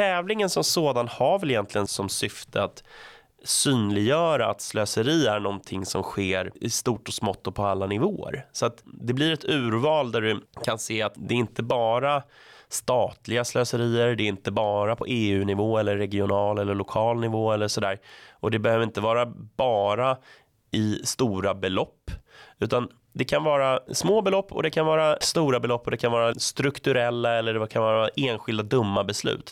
tävlingen som sådan har väl egentligen som syfte att synliggöra att slöseri är någonting som sker i stort och smått och på alla nivåer. Så att det blir ett urval där du kan se att det är inte bara statliga slöserier, det är inte bara på EU-nivå eller regional eller lokal nivå eller sådär. Och det behöver inte vara bara i stora belopp, utan det kan vara små belopp och det kan vara stora belopp och det kan vara strukturella eller det kan vara enskilda dumma beslut.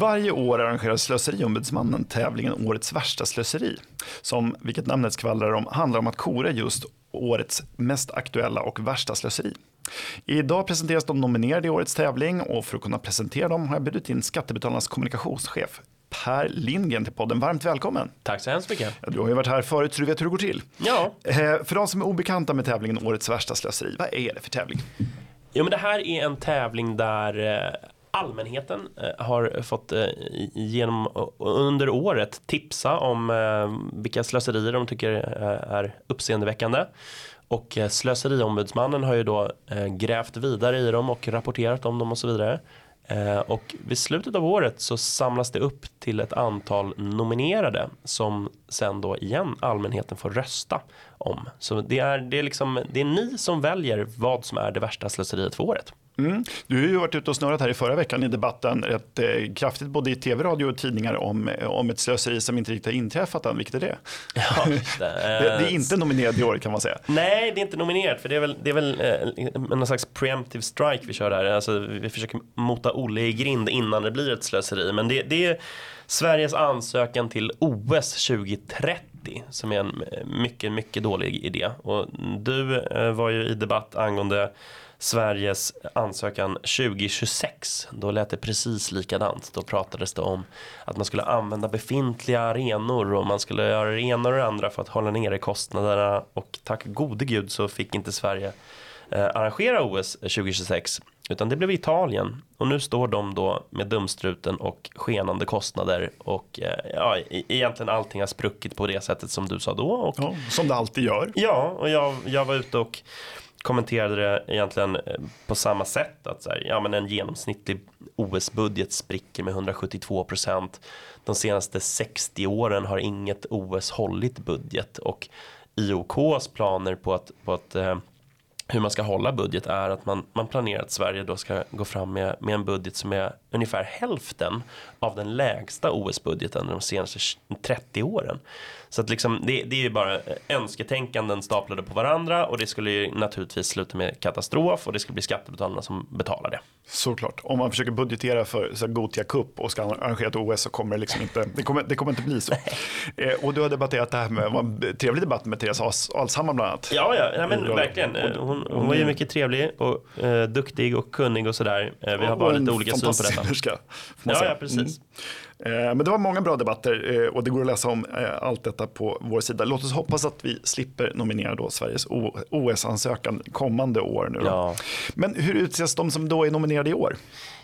Varje år arrangerar Slöseriombudsmannen tävlingen Årets värsta slöseri, som, vilket namnet skvallrar om, handlar om att kora just årets mest aktuella och värsta slöseri. Idag presenteras de nominerade i årets tävling och för att kunna presentera dem har jag bjudit in Skattebetalarnas kommunikationschef Per Lindgren till podden. Varmt välkommen! Tack så hemskt mycket! Du har ju varit här förut så du vet hur det går till. Ja. Eh, för de som är obekanta med tävlingen Årets värsta slöseri, vad är det för tävling? Jo, men det här är en tävling där eh, allmänheten eh, har fått eh, genom under året tipsa om eh, vilka slöserier de tycker eh, är uppseendeväckande. Och eh, slöseriombudsmannen har ju då eh, grävt vidare i dem och rapporterat om dem och så vidare. Och vid slutet av året så samlas det upp till ett antal nominerade som sen då igen allmänheten får rösta om. Så det är, det är, liksom, det är ni som väljer vad som är det värsta slöseriet för året. Mm. Du har ju varit ute och snurrat här i förra veckan i debatten rätt eh, kraftigt både i tv, radio och tidningar om, eh, om ett slöseri som inte riktigt har inträffat än. Vilket är det? Ja, det. det, det, är inte nominerat i år kan man säga. Nej, det är inte nominerat för det är väl, det är väl eh, någon slags preemptive strike vi kör där. Alltså, vi försöker mota Olle i grind innan det blir ett slöseri. Men det, det är Sveriges ansökan till OS 2030 som är en mycket, mycket dålig idé. Och du eh, var ju i debatt angående Sveriges ansökan 2026. Då lät det precis likadant. Då pratades det om att man skulle använda befintliga arenor och man skulle göra det ena och det andra för att hålla nere kostnaderna. Och tack gode gud så fick inte Sverige eh, arrangera OS 2026 utan det blev Italien och nu står de då med dumstruten och skenande kostnader och eh, ja, egentligen allting har spruckit på det sättet som du sa då. Och, ja, som det alltid gör. Ja, och jag, jag var ute och kommenterade det egentligen eh, på samma sätt. Att så här, ja, men en genomsnittlig OS-budget spricker med 172 procent. De senaste 60 åren har inget OS hållit budget och IOKs planer på att, på att eh, hur man ska hålla budget är att man, man planerar att Sverige då ska gå fram med, med en budget som är ungefär hälften av den lägsta OS-budgeten de senaste 30 åren. Så att liksom, det, det är ju bara önsketänkanden staplade på varandra och det skulle ju naturligtvis sluta med katastrof och det skulle bli skattebetalarna som betalar det. Såklart, om man försöker budgetera för så Gotia Cup och ska arrangera ett OS så kommer det liksom inte, det kommer, det kommer inte bli så. eh, och du har debatterat det här med, var en trevlig debatt med Therese Alshammar bland annat. Ja, ja, ja men verkligen. Hon, hon, var ju mycket trevlig och eh, duktig och kunnig och sådär. Eh, vi har bara lite olika syn på detta. Ja, ja, precis. Mm. Eh, men det var många bra debatter eh, och det går att läsa om eh, allt detta på vår sida. Låt oss hoppas att vi slipper nominera då Sveriges OS-ansökan kommande år. Nu ja. Men hur utses de som då är nominerade i år?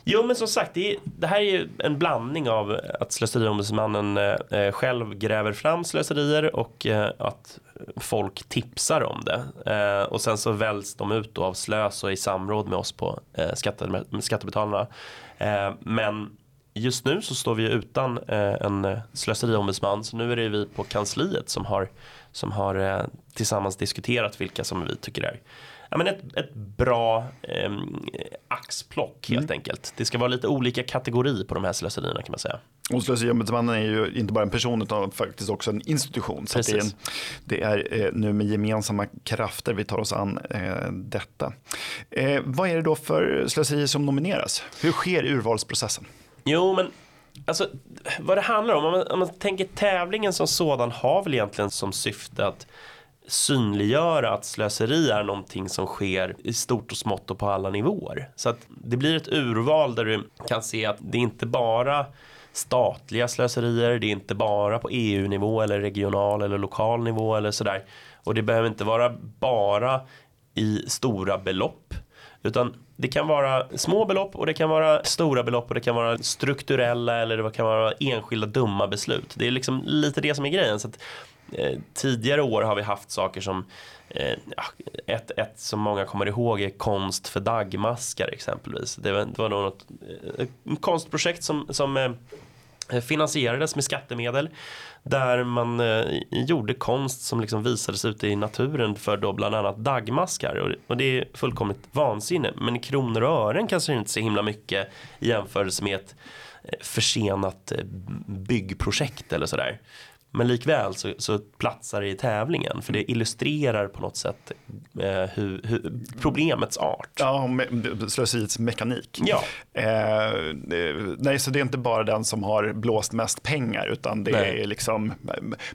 Jo, men som sagt, det, är, det här är ju en blandning av att slöseriombudsmannen eh, själv gräver fram slöserier och eh, att folk tipsar om det. Eh, och sen så väljs de ut av Slös och i samråd med oss på eh, skatte, skattebetalarna. Men just nu så står vi utan eh, en slöseriombudsman så nu är det vi på kansliet som har, som har eh, tillsammans diskuterat vilka som vi tycker är ja, men ett, ett bra eh, axplock helt mm. enkelt. Det ska vara lite olika kategori på de här slöserierna kan man säga. Och Slöseriombudsmannen är ju inte bara en person utan faktiskt också en institution. Så det är, det är eh, nu med gemensamma krafter vi tar oss an eh, detta. Eh, vad är det då för slöserier som nomineras? Hur sker urvalsprocessen? Jo, men alltså, vad det handlar om, om man, om man tänker tävlingen som sådan har väl egentligen som syfte att synliggöra att slöseri är någonting som sker i stort och smått och på alla nivåer. Så att det blir ett urval där du kan se att det är inte bara statliga slöserier, det är inte bara på EU-nivå eller regional eller lokal nivå eller sådär. Och det behöver inte vara bara i stora belopp utan det kan vara små belopp och det kan vara stora belopp och det kan vara strukturella eller det kan vara enskilda dumma beslut. Det är liksom lite det som är grejen. Så att, eh, tidigare år har vi haft saker som eh, ah, ett, ett som många kommer ihåg är konst för dagmaskar exempelvis. Det var, det var något eh, konstprojekt som, som eh, finansierades med skattemedel där man eh, gjorde konst som liksom visades ute i naturen för då bland annat dagmaskar och, och det är fullkomligt vansinne men i kronor och ören kanske det inte så himla mycket i jämförelse med ett eh, försenat eh, byggprojekt eller sådär. Men likväl så, så platsar det i tävlingen för det illustrerar på något sätt eh, hur, hur, problemets art. Ja, slöseriets mekanik. Ja. Eh, nej, så det är inte bara den som har blåst mest pengar utan det nej. är liksom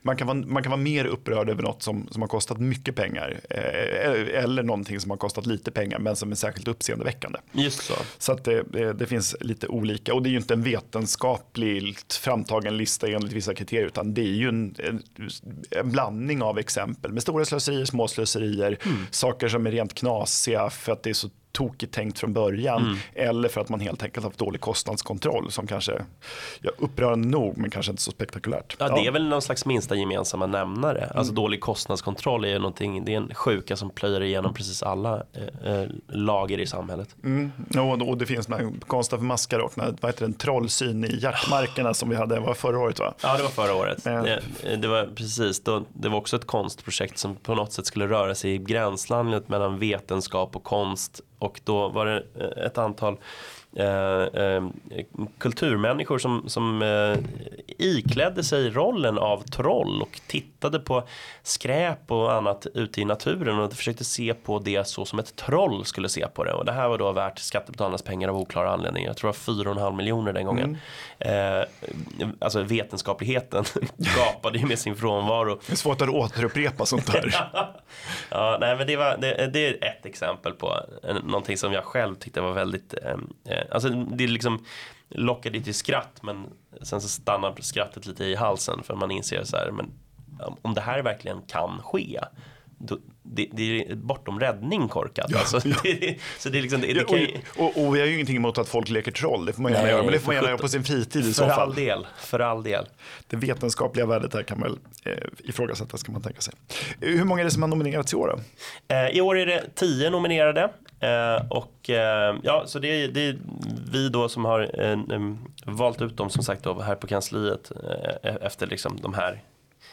man kan, vara, man kan vara mer upprörd över något som, som har kostat mycket pengar eh, eller någonting som har kostat lite pengar men som är särskilt uppseendeväckande. Just så. Så att det, det, det finns lite olika och det är ju inte en vetenskapligt framtagen lista enligt vissa kriterier utan det är ju en, en, blandning av exempel med stora slöserier, små slöserier, mm. saker som är rent knasiga för att det är så tokigt tänkt från början mm. eller för att man helt enkelt har haft dålig kostnadskontroll som kanske ja, upprörande nog men kanske inte så spektakulärt. Ja, det är väl någon slags minsta gemensamma nämnare. Mm. Alltså dålig kostnadskontroll är ju någonting, det är en sjuka som plöjer igenom precis alla eh, eh lager i samhället. Mm. Och, och det finns några konsta för maskar och vad heter det, en trollsyn i hjärtmarkerna som vi hade, var förra året va? Ja det var förra året. Mm. Det, det, var precis, då, det var också ett konstprojekt som på något sätt skulle röra sig i gränslandet mellan vetenskap och konst och då var det eh, ett antal kulturmänniskor som, som eh, iklädde sig rollen av troll och tittade på skräp och annat ute i naturen och försökte se på det så som ett troll skulle se på det. Och det här var då värt skattebetalarnas pengar av oklara anledningar. Jag tror det var 4,5 miljoner den gången. Mm. Eh, alltså vetenskapligheten gapade ju med sin frånvaro. Det är svårt att återupprepa sånt där. ja, nej, men det, var, det, det, är ett exempel på någonting som jag själv tyckte var väldigt, eh, eh alltså det liksom lockade till skratt men sen så stannar skrattet lite i halsen för man inser så här, men om det här verkligen kan ske då, det, det, är bortom räddning korkat. Ja, alltså, ja. Det, så det är liksom, det, ja, och, och, och, vi har ju ingenting emot att folk leker troll, det får man gärna Nej, göra, men det får man gärna göra på sin fritid i så fall. All del, för all del. Det vetenskapliga värdet här kan väl eh, ifrågasättas kan man tänka sig. Hur många är det som har nominerats i år? Eh, I år är det tio nominerade. Eh, och eh, ja, så det är, det är, vi då som har eh, valt ut dem som sagt då här på kansliet eh, efter liksom de här,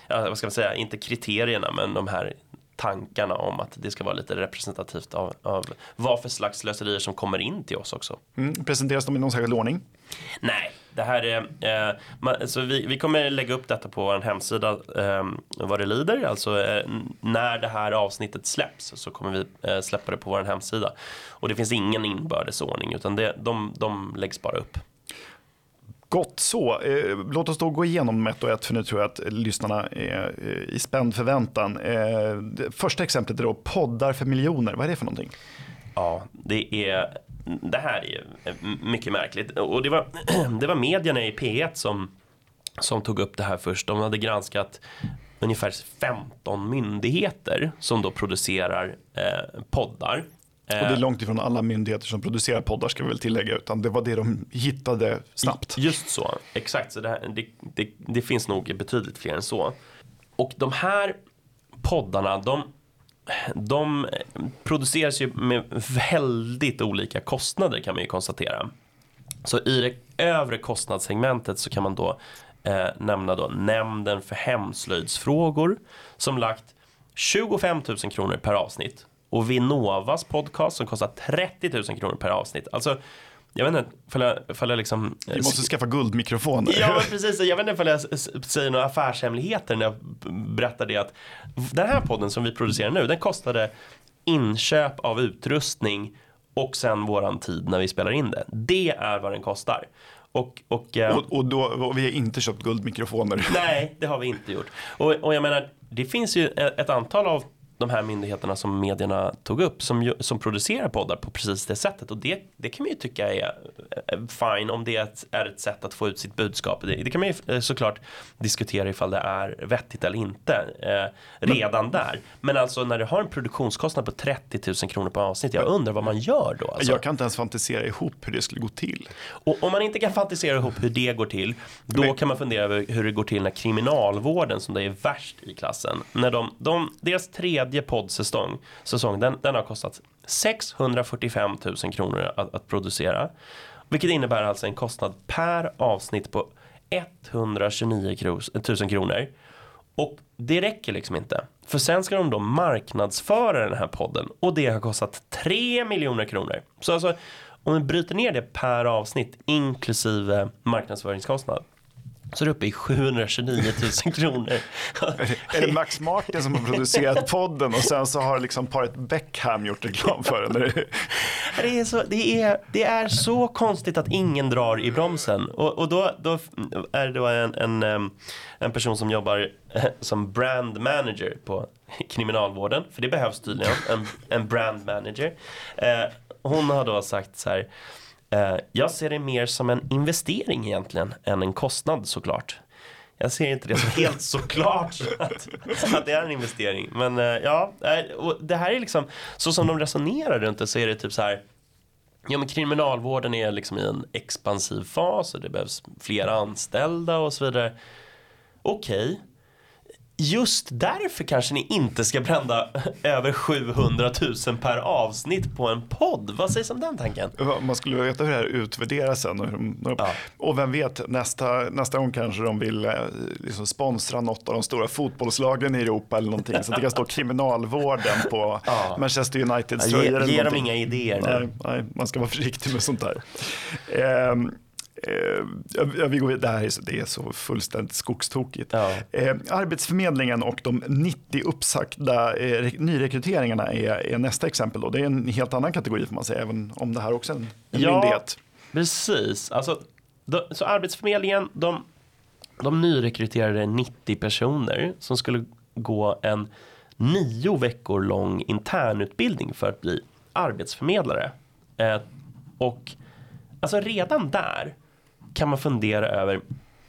ja, vad ska man säga, inte kriterierna men de här tankarna om att det ska vara lite representativt av, av vad för slags slöserier som kommer in till oss också. Mm, presenteras de i någon särskild ordning? Nej, det här är, eh, man, så vi, vi kommer lägga upp detta på vår hemsida eh, vad det lider. Alltså eh, när det här avsnittet släpps så kommer vi eh, släppa det på vår hemsida. Och det finns ingen inbördesordning utan det, de, de läggs bara upp. Gott så. Eh, låt oss då gå igenom ett och ett för nu tror jag att lyssnarna är eh, i spänd förväntan. Eh, första exemplet är då poddar för miljoner. Vad är det för någonting? Ja, det är det här är mycket märkligt och det var, det var medierna i P1 som, som tog upp det här först. De hade granskat ungefär 15 myndigheter som då producerar eh, poddar. Och det är eh, långt ifrån alla myndigheter som producerar poddar ska vi väl tillägga, utan det var det de hittade snabbt. Just så, exakt. Så det, här, det, det, det finns nog betydligt fler än så. Och de här poddarna, de, de produceras ju med väldigt olika kostnader kan man ju konstatera. Så i det övre kostnadssegmentet så kan man då eh, nämna då Nämnden för hemslöjdsfrågor som lagt 25 000 kronor per avsnitt och Vinnovas podcast som kostar 30 000 kronor per avsnitt. Alltså, jag vet inte ifall jag, ifall jag liksom... Vi måste skaffa guldmikrofoner. Ja, precis. Jag vet inte ifall jag säger några affärshemligheter när jag berättar det att den här podden som vi producerar nu, den kostade inköp av utrustning och sen våran tid när vi spelar in det. Det är vad den kostar. Och, och, eh, och, och, då, och vi har inte köpt guldmikrofoner. Nej, det har vi inte gjort. Och, och jag menar, det finns ju ett antal av de här myndigheterna som medierna tog upp som, som producerar poddar på precis det sättet och det, det kan man ju tycka är fine om det är ett, är ett sätt att få ut sitt budskap. Det, det kan man ju eh, såklart diskutera ifall det är vettigt eller inte eh, redan Men, där. Men alltså när du har en produktionskostnad på 30 000 kronor på avsnitt, jag undrar vad man gör då. Alltså. Jag kan inte ens fantisera ihop hur det skulle gå till. Och om man inte kan fantisera ihop hur det går till, då Men, kan man fundera över hur det går till när kriminalvården som det är värst i klassen, när de, de deras tredje poddsäsong, säsong, den, den har kostat 645 000 kronor att, att producera. Vilket innebär alltså en kostnad per avsnitt på 129 000 kronor. Och det räcker liksom inte. För sen ska de då marknadsföra den här podden och det har kostat 3 miljoner kronor. Så alltså om vi bryter ner det per avsnitt inklusive marknadsföringskostnad så är det uppe i 729 000 kronor. är det Max Martin som har producerat podden och sen så har liksom paret Beckham gjort reklam för den? det, är så, det, är, det är så konstigt att ingen drar i bromsen. Och, och då, då är det då en, en, en person som jobbar som brand manager på kriminalvården. För det behövs tydligen, en, en brand manager. Eh, hon har då sagt så här Eh, jag ser det mer som en investering egentligen än en kostnad såklart. Jag ser inte det som helt såklart att, att det är en investering. Men eh, ja, eh, och det här är liksom så som de resonerar runt det så är det typ så här. Ja men kriminalvården är liksom i en expansiv fas och det behövs fler anställda och så vidare. Okej, okay just därför kanske ni inte ska brända över 700 000 per avsnitt på en podd. Vad sägs om den tanken? Man skulle veta hur det här utvärderas sen. Och, ja. och vem vet, nästa, nästa gång kanske de vill eh, liksom sponsra något av de stora fotbollslagen i Europa eller någonting. Så att det kan stå kriminalvården på ja. Manchester Uniteds tröjor. Ge, ge dem inga idéer. Nej, nej, man ska vara försiktig med sånt där. Um, Eh, vi går, det här är, det är så fullständigt skogstokigt. Ja. Eh, Arbetsförmedlingen och de 90 uppsagda eh, nyrekryteringarna är, är, nästa exempel. Då. Det är en helt annan kategori får man säga, även om det här också är en, en ja, myndighet. Precis, alltså, då, så Arbetsförmedlingen de, de nyrekryterade 90 personer som skulle gå en nio veckor lång internutbildning för att bli arbetsförmedlare. Eh, och alltså redan där kan man fundera över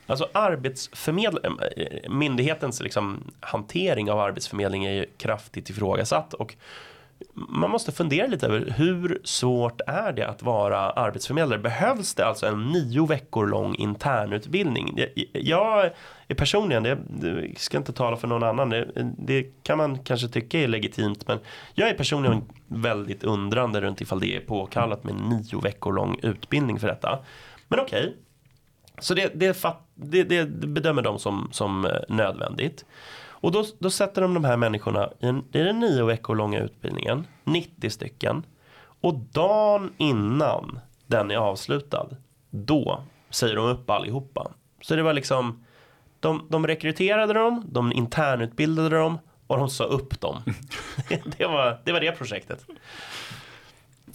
Alltså arbetsförmedling, eh, eh, myndighetens liksom hantering av arbetsförmedling är ju kraftigt ifrågasatt och man måste fundera lite över hur svårt är det att vara arbetsförmedlare? Behövs det alltså en nio veckor lång internutbildning? Jag är personligen, jag det ska inte tala för någon annan, det, det, kan man kanske tycka är legitimt men jag är personligen väldigt undrande runt ifall det är påkallat med nio veckor lång utbildning för detta. Men okej, okay, så det, det, det, det, bedömer de som, som eh, nödvändigt. Och då, då sätter de de här människorna i, en, i den nio veckor långa utbildningen, 90 stycken. Och dagen innan den är avslutad, då säger de upp allihopa. Så det var liksom, de, de rekryterade dem, de internutbildade dem och de sa upp dem. det, var, det var det projektet.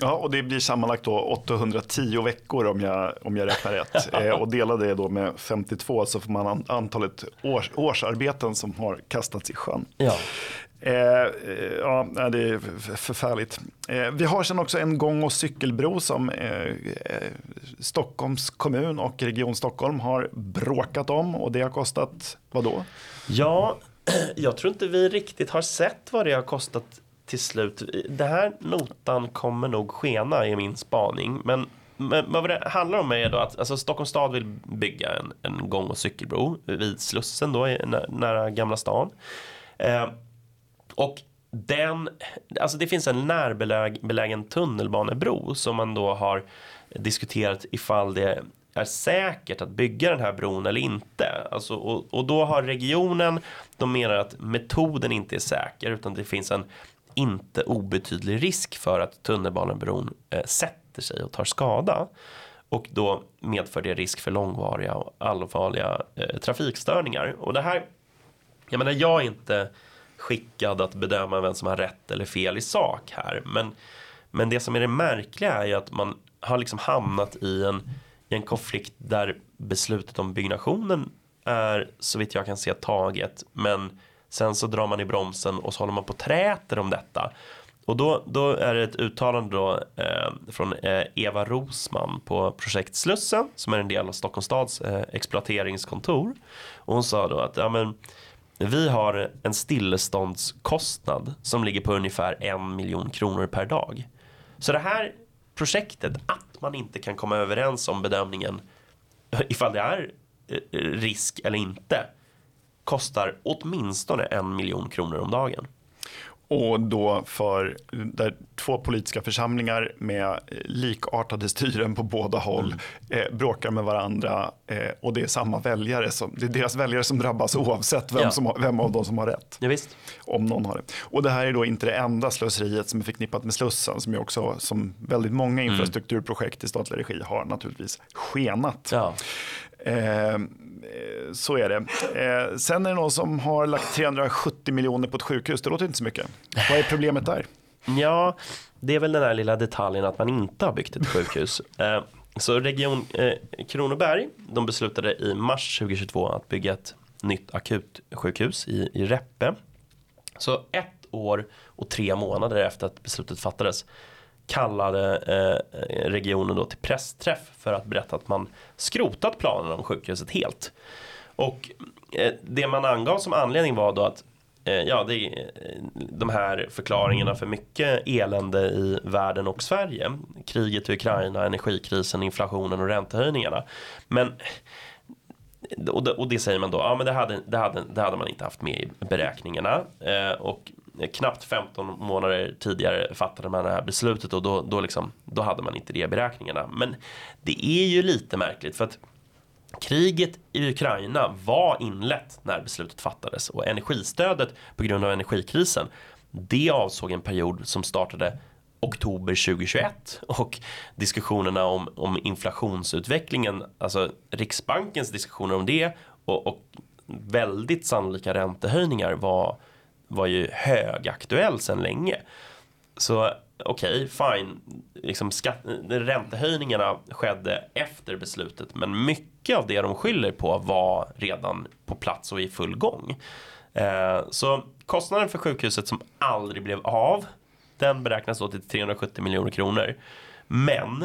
Ja, och det blir sammanlagt då 810 veckor om jag, om jag räknar rätt. eh, och delar det då med 52 så får man antalet års, årsarbeten som har kastats i sjön. Ja. Eh, eh ja, det är förfärligt. Eh, vi har sen också en gång och cykelbro som eh, eh, Stockholms kommun och Region Stockholm har bråkat om och det har kostat vad då? Ja, jag tror inte vi riktigt har sett vad det har kostat till slut. Det här notan kommer nog skena i min spaning. Men, men vad det handlar om är då att alltså, Stockholms stad vill bygga en, en gång och cykelbro vid Slussen då, nära Gamla stan. Eh, och den, alltså det finns en närbelägen tunnelbanebro som man då har diskuterat ifall det är säkert att bygga den här bron eller inte. Alltså, och, och då har regionen, de menar att metoden inte är säker utan det finns en inte obetydlig risk för att tunnelbanebron eh, sätter sig och tar skada. Och då medför det risk för långvariga och allvarliga eh, trafikstörningar. Och det här, jag menar jag är inte skickad att bedöma vem som har rätt eller fel i sak här. Men, men det som är det märkliga är ju att man har liksom hamnat i en, i en konflikt där beslutet om byggnationen är så vitt jag kan se taget. Men Sen så drar man i bromsen och så håller man på och träter om detta. Och då, då är det ett uttalande då, eh, från eh, Eva Rosman på projekt Slussen som är en del av Stockholms stads eh, exploateringskontor. Och hon sa då att ja, men, vi har en stilleståndskostnad som ligger på ungefär en miljon kronor per dag. Så det här projektet, att man inte kan komma överens om bedömningen eh, ifall det är eh, risk eller inte, kostar åtminstone en miljon kronor om dagen. Och då för där två politiska församlingar med likartade styren på båda håll mm. eh, bråkar med varandra eh, och det är samma väljare. Som, det är deras väljare som drabbas oavsett vem, ja. som, vem av dem som har rätt. Ja, visst. Om någon har det. Och det här är då inte det enda slöseriet som är förknippat med Slussen som är också som väldigt många mm. infrastrukturprojekt i statlig regi har naturligtvis skenat. Ja. Eh, så är det. Eh, sen är det någon som har lagt 370 miljoner på ett sjukhus. Det låter inte så mycket. Vad är problemet där? Ja, det är väl den där lilla detaljen att man inte har byggt ett sjukhus. Eh, så Region eh, Kronoberg, de beslutade i mars 2022 att bygga ett nytt akutsjukhus i, i Reppe. Så ett år och tre månader efter att beslutet fattades kallade eh, regionen då till pressträff för att berätta att man skrotat planerna om sjukhuset helt. Och eh, det man angav som anledning var då att eh, ja, det eh, de här förklaringarna för mycket elände i världen och Sverige. Kriget i Ukraina, energikrisen, inflationen och räntehöjningarna. Men och det, och det säger man då, ja men det hade, det hade, det hade man inte haft med i beräkningarna. Eh, och knappt 15 månader tidigare fattade man det här beslutet och då, då, liksom, då hade man inte det i beräkningarna. Men det är ju lite märkligt för att Kriget i Ukraina var inlett när beslutet fattades och energistödet på grund av energikrisen det avsåg en period som startade oktober 2021 och diskussionerna om, om inflationsutvecklingen, alltså Riksbankens diskussioner om det och, och väldigt sannolika räntehöjningar var var ju högaktuell sedan länge. Så okej, okay, fine, liksom skatt, räntehöjningarna skedde efter beslutet men mycket av det de skyller på var redan på plats och i full gång. Eh, så kostnaden för sjukhuset som aldrig blev av den beräknas då till 370 miljoner kronor. Men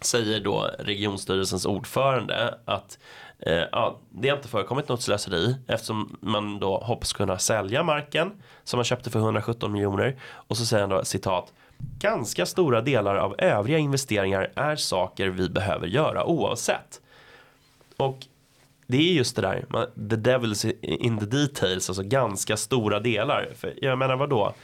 säger då regionstyrelsens ordförande att eh, ja, det har inte förekommit något slöseri eftersom man då hoppas kunna sälja marken som man köpte för 117 miljoner och så säger han då citat Ganska stora delar av övriga investeringar är saker vi behöver göra oavsett. Och det är just det där, the devil's in the details, alltså ganska stora delar. För jag menar vad då?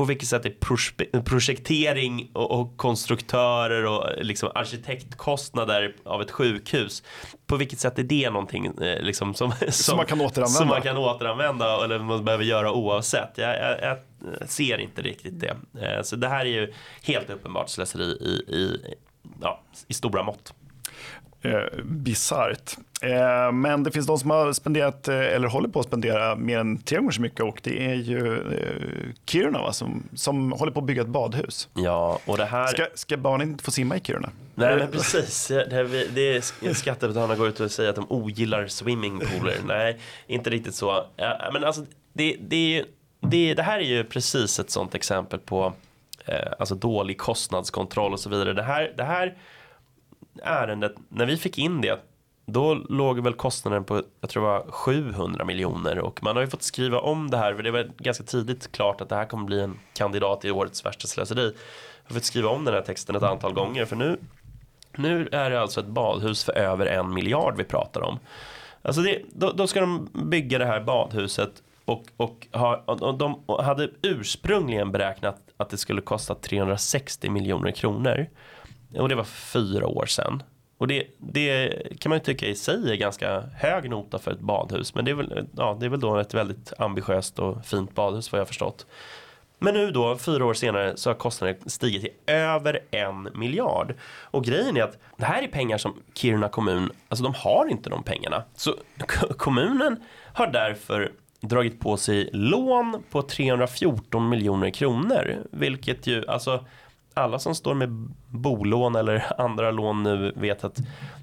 På vilket sätt är projektering och, konstruktörer och liksom arkitektkostnader av ett sjukhus på vilket sätt är det någonting eh, liksom, som, som, som, man kan återanvända? Som man kan återanvända eller man behöver göra oavsett. Jag, jag, jag ser inte riktigt det. Eh, så det här är ju helt uppenbart slöseri i, i, ja, i stora mått eh, bisarrt. Eh, men det finns de som har spenderat, eh, eller håller på att spendera, mer än tre gånger så mycket och det är ju eh, Kiruna va, som, som håller på att bygga ett badhus. Ja, och det här... Ska, ska barnen inte få simma i Kiruna? Nej, men precis. Det, är, det är skattebetalarna går ut och säger att de ogillar swimmingpooler. Nej, inte riktigt så. Ja, men alltså, det, det, det, det här är ju precis ett sånt exempel på eh, alltså dålig kostnadskontroll och så vidare. Det här, det här ärendet, när vi fick in det, då låg väl kostnaden på, jag tror det var 700 miljoner och man har ju fått skriva om det här för det var ganska tidigt klart att det här kommer bli en kandidat i årets värsta slöseri. Jag har fått skriva om den här texten ett antal gånger för nu, nu är det alltså ett badhus för över en miljard vi pratar om. Alltså det, då, då ska de bygga det här badhuset och, och, ha, och de hade ursprungligen beräknat att det skulle kosta 360 miljoner kronor. Och det var fyra år sedan. Och det, det kan man ju tycka i sig är ganska hög nota för ett badhus. Men det är väl, ja, det är väl då ett väldigt ambitiöst och fint badhus vad jag förstått. Men nu då, fyra år senare, så har kostnaden stigit till över en miljard. Och grejen är att det här är pengar som Kiruna kommun, alltså de har inte de pengarna. Så kommunen har därför dragit på sig lån på 314 miljoner kronor. Vilket ju, alltså alla som står med bolån eller andra lån nu vet att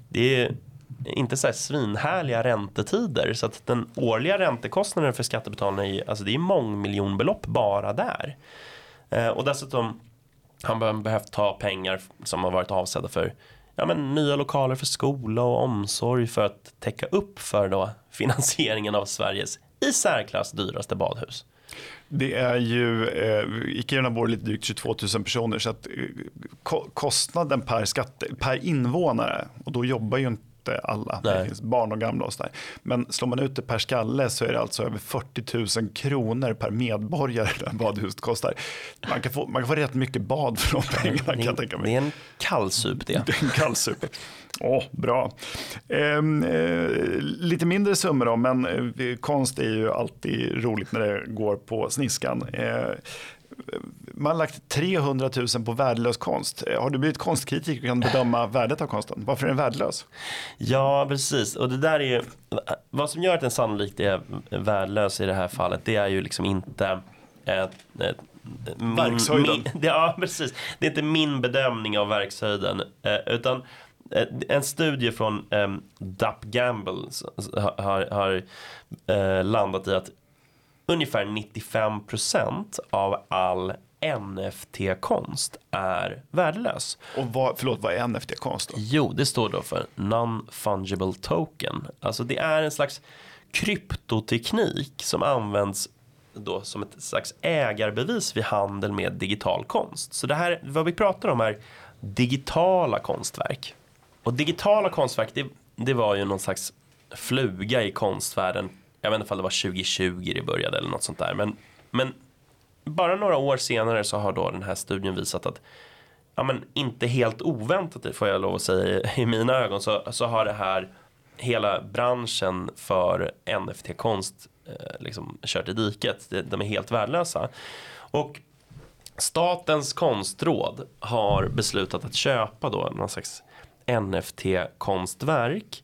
det är inte så här svinhärliga räntetider. Så att den årliga räntekostnaden för skattebetalarna är, alltså det är mångmiljonbelopp bara där. Eh, och dessutom har man behövt ta pengar som har varit avsedda för ja, men, nya lokaler för skola och omsorg för att täcka upp för då finansieringen av Sveriges i särklass dyraste badhus. Det är ju, eh, i Kiruna bor lite drygt 22 000 personer så att eh, kostnaden per, skatte, per invånare och då jobbar ju inte alla. Nej. Det finns barn och gamla och sådär. Men slår man ut det per skalle så är det alltså över 40 000 kronor per medborgare där badhuset kostar. Man kan få, man kan få rätt mycket bad för de pengarna kan jag tänka mig. Det är en kallsup det. Det är en kallsup. Åh, oh, bra. Ehm, eh, lite mindre summor då, men eh, konst är ju alltid roligt när det går på sniskan. Eh, man har lagt 300 000 på värdelös konst. Har du blivit konstkritiker och kan bedöma värdet av konsten? Varför är den värdelös? Ja, precis. Och det där är ju, vad som gör att den sannolikt är värdelös i det här fallet, det är ju liksom inte eh, min, verkshöjden. Min, ja, precis. Det är inte min bedömning av verkshöjden, eh, utan eh, en studie från eh, Dup Gamble har, har eh, landat i att ungefär 95% av all NFT-konst är värdelös. Och vad, förlåt, vad är NFT-konst då? Jo, det står då för Non-Fungible Token. Alltså det är en slags kryptoteknik som används då som ett slags ägarbevis vid handel med digital konst. Så det här, vad vi pratar om är digitala konstverk. Och digitala konstverk, det, det var ju någon slags fluga i konstvärlden jag vet inte om det var 2020 det började eller något sånt där. Men, men bara några år senare så har då den här studien visat att ja, men inte helt oväntat, det får jag lov att säga i mina ögon, så, så har det här hela branschen för NFT-konst eh, liksom kört i diket. De är helt värdelösa. Och Statens konstråd har beslutat att köpa då någon slags NFT-konstverk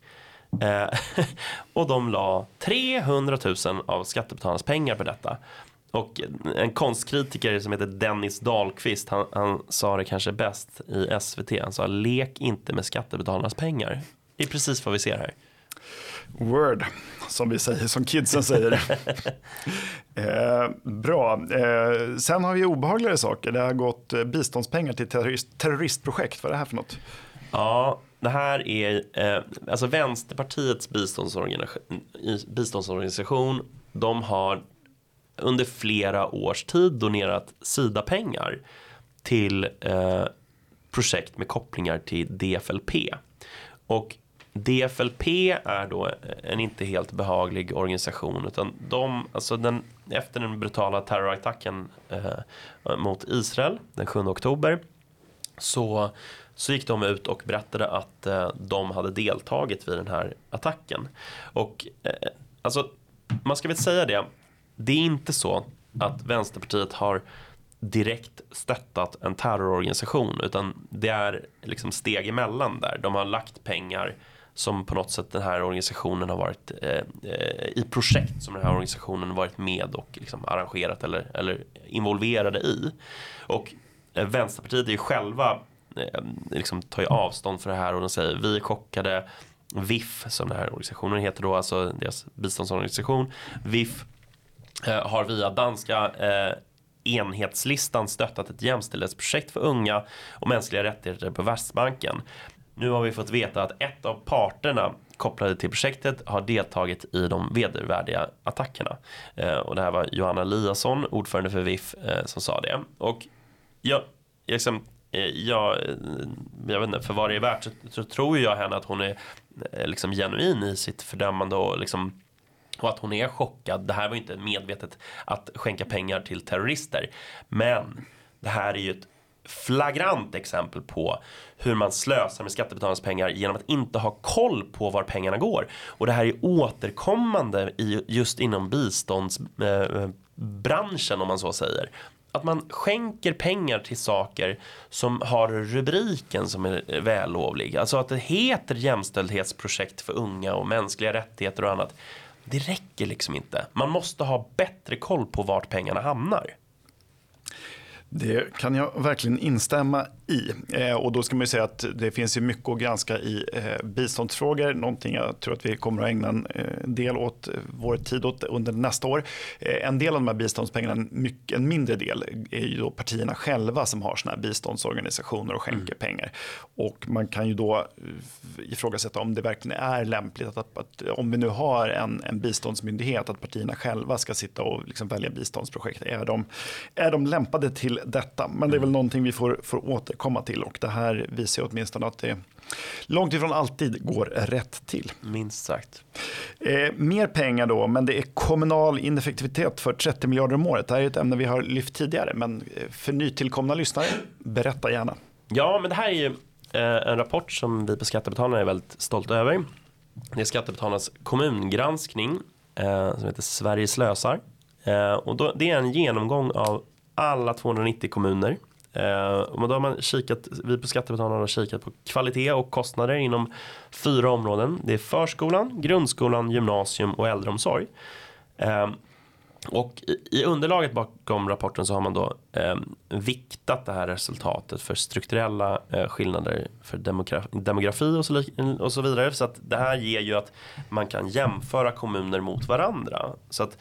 Eh, och de la 300 000 av skattebetalarnas pengar på detta. Och en konstkritiker som heter Dennis Dahlqvist, han, han, sa det kanske bäst i SVT. Han sa lek inte med skattebetalarnas pengar. Det är precis vad vi ser här. Word, som vi säger, som kidsen säger. eh, bra, eh, sen har vi obehagligare saker. Det har gått eh, biståndspengar till terrorist, terroristprojekt. Vad är det här för något? Ja, det här är eh, alltså Vänsterpartiets biståndsorganisation, biståndsorganisation. De har under flera års tid donerat Sida-pengar till eh, projekt med kopplingar till DFLP. Och DFLP är då en inte helt behaglig organisation utan de, alltså den, efter den brutala terrorattacken eh, mot Israel den 7 oktober så så gick de ut och berättade att eh, de hade deltagit vid den här attacken. Och eh, alltså, man ska väl säga det, det är inte så att Vänsterpartiet har direkt stöttat en terrororganisation utan det är liksom steg emellan där. De har lagt pengar som på något sätt den här organisationen har varit eh, eh i projekt som den här organisationen varit med och liksom arrangerat eller, eller involverade i. Och eh, Vänsterpartiet är ju själva Eh, liksom tar ju avstånd för det här och de säger vi är chockade. VIF som den här organisationen heter då, alltså deras biståndsorganisation. VIF eh, har via danska eh, enhetslistan stöttat ett jämställdhetsprojekt för unga och mänskliga rättigheter på Världsbanken. Nu har vi fått veta att ett av parterna kopplade till projektet har deltagit i de vedervärdiga attackerna. Eh, och det här var Johanna Eliasson, ordförande för VIF, eh, som sa det. Och jag, liksom, Eh, jag, eh, jag vet inte, för vad det är värt så, så tror jag henne att hon är eh, liksom genuin i sitt fördömande och liksom och att hon är chockad. Det här var inte medvetet att skänka pengar till terrorister. Men det här är ju ett flagrant exempel på hur man slösar med skattebetalarnas pengar genom att inte ha koll på var pengarna går. Och det här är återkommande i, just inom biståndsbranschen om man så säger att man skänker pengar till saker som har rubriken som är vällovlig. Alltså att det heter jämställdhetsprojekt för unga och mänskliga rättigheter och annat. Det räcker liksom inte. Man måste ha bättre koll på vart pengarna hamnar. Det kan jag verkligen instämma i. Eh, och då ska man ju säga att det finns ju mycket att granska i eh, biståndsfrågor, någonting jag tror att vi kommer att ägna en eh, del åt vår tid åt under nästa år. En del av de här biståndspengarna, mycket, en mindre del, är ju då partierna själva som har såna här biståndsorganisationer och skänker mm. pengar. Och man kan ju då ifrågasätta om det verkligen är lämpligt att, att, att om vi nu har en, en biståndsmyndighet, att partierna själva ska sitta och liksom välja biståndsprojekt. Är de, är de lämpade till detta? Men det är väl mm. någonting vi får, får återkomma till och det här visar åtminstone att det långt ifrån alltid går rätt till. Minst sagt. Eh, mer pengar då, men det är kommunal ineffektivitet för 30 miljarder om året. Det här är ett ämne vi har lyft tidigare, men eh, för nytillkomna lyssnare, berätta gärna. Ja, men det här är ju eh, en rapport som vi på Skattebetalarna är väldigt stolta över. Det är Skattebetalarnas kommungranskning eh, som heter Sverige slösar. Eh, och då, det är en genomgång av alla 290 kommuner Eh, då har man kikat, vi på Skattebetalarna har kikat på kvalitet och kostnader inom fyra områden. Det är förskolan, grundskolan, gymnasium och äldreomsorg. Eh, och i, i underlaget bakom rapporten så har man då eh, viktat det här resultatet för strukturella eh, skillnader för demografi, demografi och, så, och så vidare. Så att det här ger ju att man kan jämföra kommuner mot varandra. Så att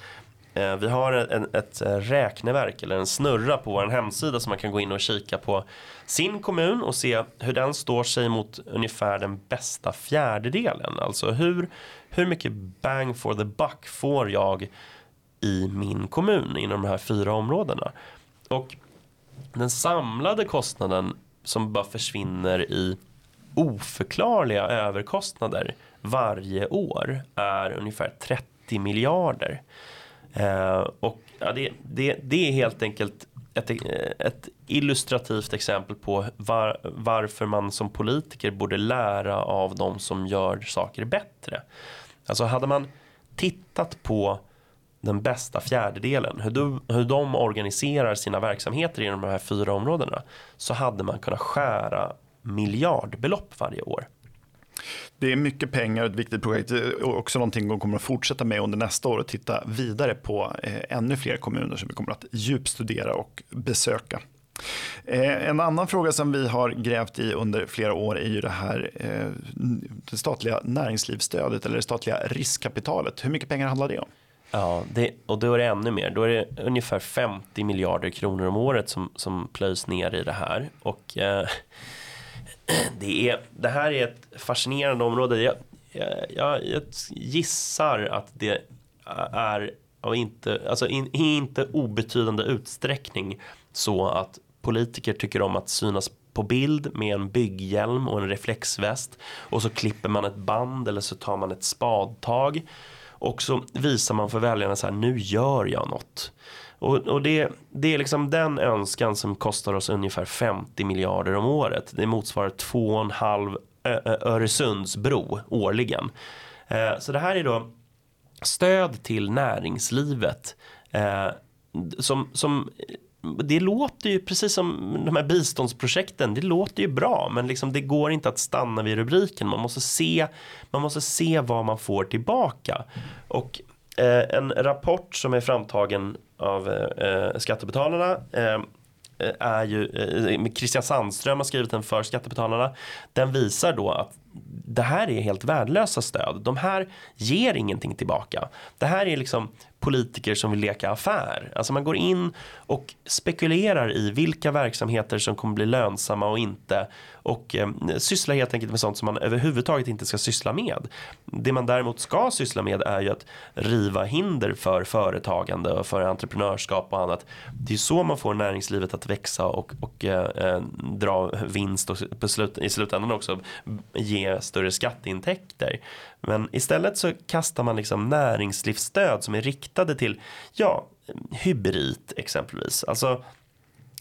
Eh, vi har en, ett eh, räkneverk eller en snurra på vår hemsida som man kan gå in och kika på sin kommun och se hur den står sig mot ungefär den bästa fjärdedelen. Alltså hur, hur mycket bang for the buck får jag i min kommun inom de här fyra områdena. Och den samlade kostnaden som bara försvinner i oförklarliga överkostnader varje år är ungefär 30 miljarder. Eh, och ja, det, det, det är helt enkelt ett, ett illustrativt exempel på var, varför man som politiker borde lära av de som gör saker bättre. Alltså hade man tittat på den bästa fjärdedelen, hur, du, hur de organiserar sina verksamheter inom de här fyra områdena, så hade man kunnat skära miljardbelopp varje år. Det är mycket pengar, ett viktigt projekt eh, och också någonting de kommer att fortsätta med under nästa år och titta vidare på eh, ännu fler kommuner som vi kommer att djupstudera och besöka. Eh, en annan fråga som vi har grävt i under flera år är ju det här det statliga näringslivsstödet eller det statliga riskkapitalet. Hur mycket pengar handlar det om? Ja, det, och då är det ännu mer. Då är det ungefär 50 miljarder kronor om året som, som plöjs ner i det här. Och eh, det, är, det här är ett fascinerande område. Jag, jag, jag gissar att det är och inte, alltså in, i inte obetydande utsträckning så att politiker tycker om att synas på bild med en bygghjälm och en reflexväst och så klipper man ett band eller så tar man ett spadtag och så visar man för väljarna så här nu gör jag något. Och, och det, det är liksom den önskan som kostar oss ungefär 50 miljarder om året. Det motsvarar 2,5 Öresundsbro årligen. Eh, så det här är då stöd till näringslivet eh, som, som det låter ju precis som de här biståndsprojekten. Det låter ju bra, men liksom det går inte att stanna vid rubriken. Man måste se, man måste se vad man får tillbaka. Och eh, en rapport som är framtagen av eh, eh Skattebetalarna eh, eh, är ju, eh, Christian Sandström har skrivit den för Skattebetalarna. Den visar då att det här är helt värdelösa stöd. De här ger ingenting tillbaka. Det här är liksom politiker som vill leka affär. Alltså man går in och spekulerar i vilka verksamheter som kommer bli lönsamma och inte och eh, sysslar helt enkelt med sånt som man överhuvudtaget inte ska syssla med. Det man däremot ska syssla med är ju att riva hinder för företagande och för entreprenörskap och annat. Det är så man får näringslivet att växa och, och eh, eh dra vinst och slut, i slutändan också ge större skatteintäkter. Men istället så kastar man liksom näringslivsstöd som är riktade till ja, hybrid exempelvis. Alltså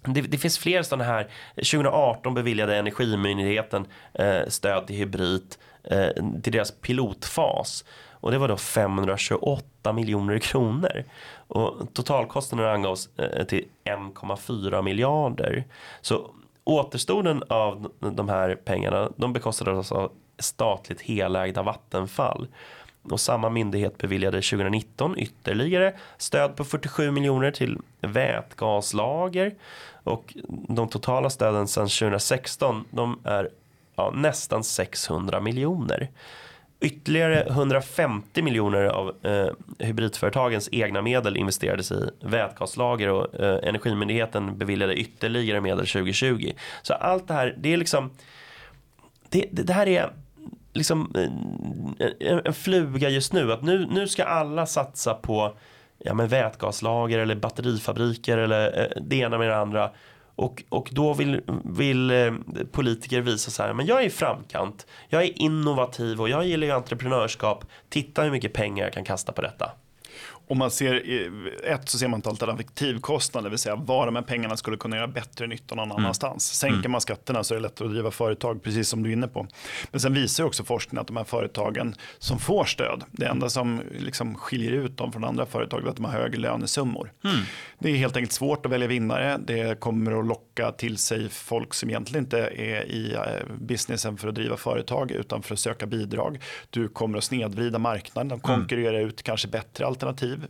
det, det, finns fler sådana här. 2018 beviljade Energimyndigheten eh, stöd till hybrid eh, till deras pilotfas. Och det var då 528 miljoner kronor. Och totalkostnaden angavs eh, till 1,4 miljarder. Så återstoden av de här pengarna de bekostades alltså av statligt helägda Vattenfall. och samma myndighet beviljade 2019 ytterligare stöd på 47 miljoner till vätgaslager och de totala stöden sedan 2016 de är ja, nästan 600 miljoner. Ytterligare 150 miljoner av eh, hybridföretagens egna medel investerades i vätgaslager och eh, Energimyndigheten beviljade ytterligare medel 2020. Så allt det här, det är liksom det, det, det här är liksom eh, en, en fluga just nu. Att nu, nu ska alla satsa på ja, men vätgaslager eller batterifabriker eller eh, det ena med det andra. Och, och då vill, vill eh, politiker visa så här, men jag är i framkant, jag är innovativ och jag gillar ju entreprenörskap. Titta hur mycket pengar jag kan kasta på detta. Om man ser, ett så ser man inte alternativkostnader, det vill säga var de här pengarna skulle kunna göra bättre nytta någon mm. annanstans. Sänker mm. man skatterna så är det lättare att driva företag, precis som du är inne på. Men sen visar också forskningen att de här företagen som får stöd, det enda som liksom skiljer ut dem från andra företag är att de har högre lönesummor. Mm. Det är helt enkelt svårt att välja vinnare, det kommer att locka till sig folk som egentligen inte är i eh, businessen för att driva företag utan för att söka bidrag. Du kommer att snedvrida marknaden, och mm. konkurrera ut kanske bättre alternativ alternativ.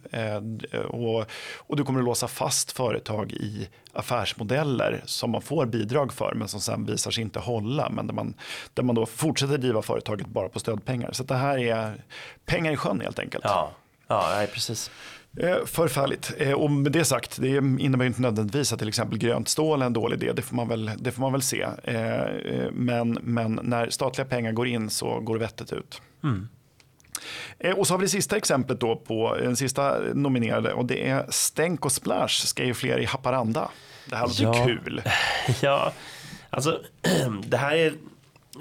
Eh, och, och du kommer att låsa fast företag i affärsmodeller som man får bidrag för men som sen visar sig inte hålla. Men där man, där man då fortsätter driva företaget bara på stödpengar. Så det här är pengar i sjön helt enkelt. Ja, ja precis. Eh, förfärligt. Eh, och med det sagt, det innebär inte nödvändigtvis att till exempel grönt stål är en dålig idé. Det får man väl, det får man väl se. Men, men när statliga pengar går in så går det vettigt ut. Mm. Eh, och så har vi det sista exemplet då på den sista nominerade och det är Stänk och Splash ska ju fler i Haparanda. Det här låter ja. kul. Ja, alltså det här är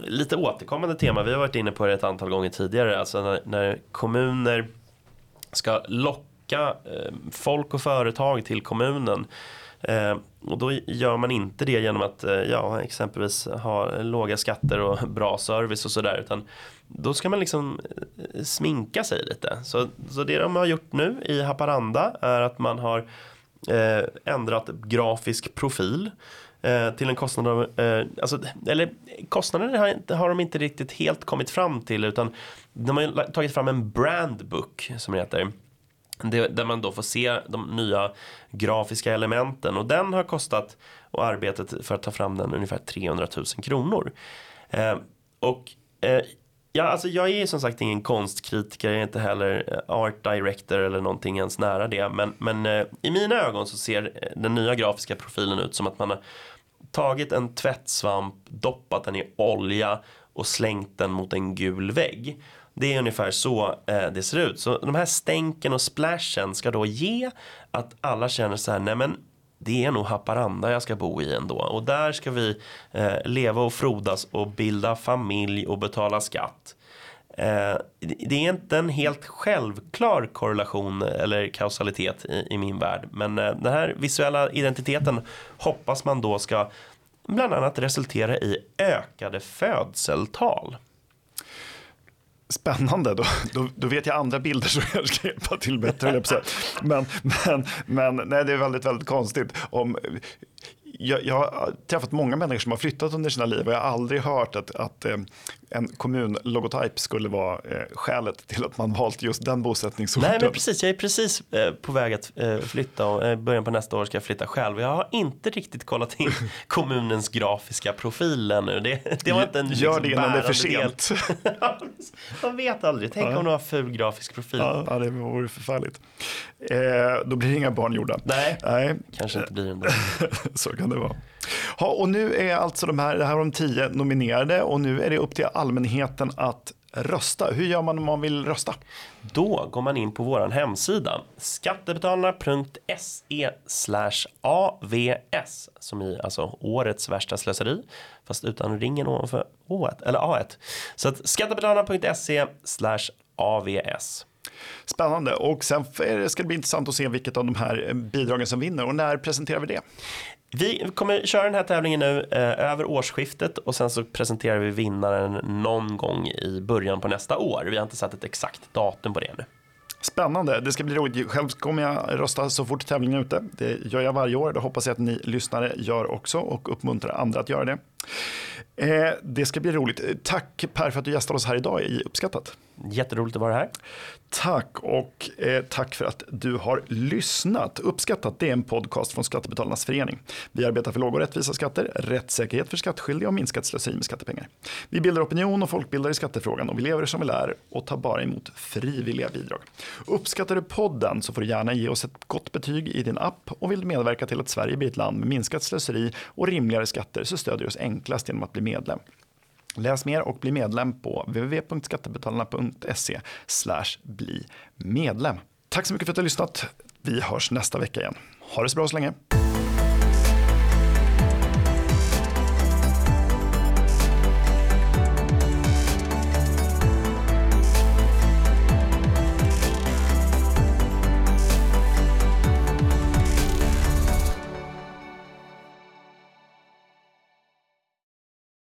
lite återkommande tema. Vi har varit inne på det ett antal gånger tidigare. Alltså när, när kommuner ska locka eh, folk och företag till kommunen Eh, och då gör man inte det genom att eh, ja, exempelvis ha låga skatter och bra service och sådär. Utan då ska man liksom eh, sminka sig lite. Så, så det de har gjort nu i Haparanda är att man har eh, ändrat grafisk profil eh, till en kostnad av, eh, alltså, eller kostnaden har, har de inte riktigt helt kommit fram till utan de har tagit fram en brandbook som det heter det, där man då får se de nya grafiska elementen och den har kostat och arbetet för att ta fram den ungefär 300 000 kronor. Eh, och eh, ja, alltså jag är som sagt ingen konstkritiker, jag är inte heller eh, art director eller någonting ens nära det. Men, men eh, i mina ögon så ser eh, den nya grafiska profilen ut som att man har tagit en tvättsvamp, doppat den i olja och slängt den mot en gul vägg. Det är ungefär så det ser ut. Så de här stänken och splashen ska då ge att alla känner så här, nej men det är nog Haparanda jag ska bo i ändå. Och där ska vi eh, leva och frodas och bilda familj och betala skatt. Eh, det är inte en helt självklar korrelation eller kausalitet i, i min värld. Men eh, den här visuella identiteten hoppas man då ska bland annat resultera i ökade födseltal. Spännande, då, då, då, vet jag andra bilder som jag ska hjälpa till bättre. Men, men, men nej, det är väldigt, väldigt konstigt. Om, jag, jag, har träffat många människor som har flyttat under sina liv och jag har aldrig hört att, att eh, en kommunlogotyp skulle vara eh, skälet till att man valt just den bosättningsorten. Nej men precis, jag är precis eh, på väg att flytta och i början på nästa år ska jag flytta själv. Jag har inte riktigt kollat in kommunens grafiska profil ännu. Det, det var inte en Gör liksom, det innan det är för sent. man vet aldrig, tänk ja. om du har ful grafisk profil. Ja, ja det vore förfärligt. Eh, då blir det inga barn gjorda. Nej, Nej. kanske inte blir ändå. Så kan det vara. Ja, och nu är alltså de här, det här var de tio nominerade och nu är det upp till allmänheten att rösta. Hur gör man om man vill rösta? Då går man in på vår hemsida skattebetalarna.se avs som i alltså årets värsta slöseri fast utan ringen ovanför å eller a1. Så att skattebetalarna.se avs. Spännande och sen ska det bli intressant att se vilket av de här bidragen som vinner och när presenterar vi det? Vi kommer köra den här tävlingen nu eh, över årsskiftet och sen så presenterar vi vinnaren någon gång i början på nästa år. Vi har inte satt ett exakt datum på det ännu. Spännande, det ska bli roligt. Själv kommer jag rösta så fort tävlingen är ute. Det gör jag varje år, det hoppas jag att ni lyssnare gör också och uppmuntrar andra att göra det. Eh, det ska bli roligt. Tack Per för att du gästade oss här idag i Uppskattat. Jätteroligt att vara här. Tack och eh, tack för att du har lyssnat. Uppskattat det är en podcast från Skattebetalarnas förening. Vi arbetar för låga och rättvisa skatter, rättssäkerhet för skattskyldiga och minskat slöseri med skattepengar. Vi bildar opinion och folkbildar i skattefrågan och vi lever som vi lär och tar bara emot frivilliga bidrag. Uppskattar du podden så får du gärna ge oss ett gott betyg i din app och vill du medverka till att Sverige blir ett land med minskat slöseri och rimligare skatter så stödjer du oss enklast genom att bli medlem. Läs mer och bli medlem på www.skattebetalarna.se bli medlem. Tack så mycket för att du har lyssnat. Vi hörs nästa vecka igen. Ha det så bra så länge.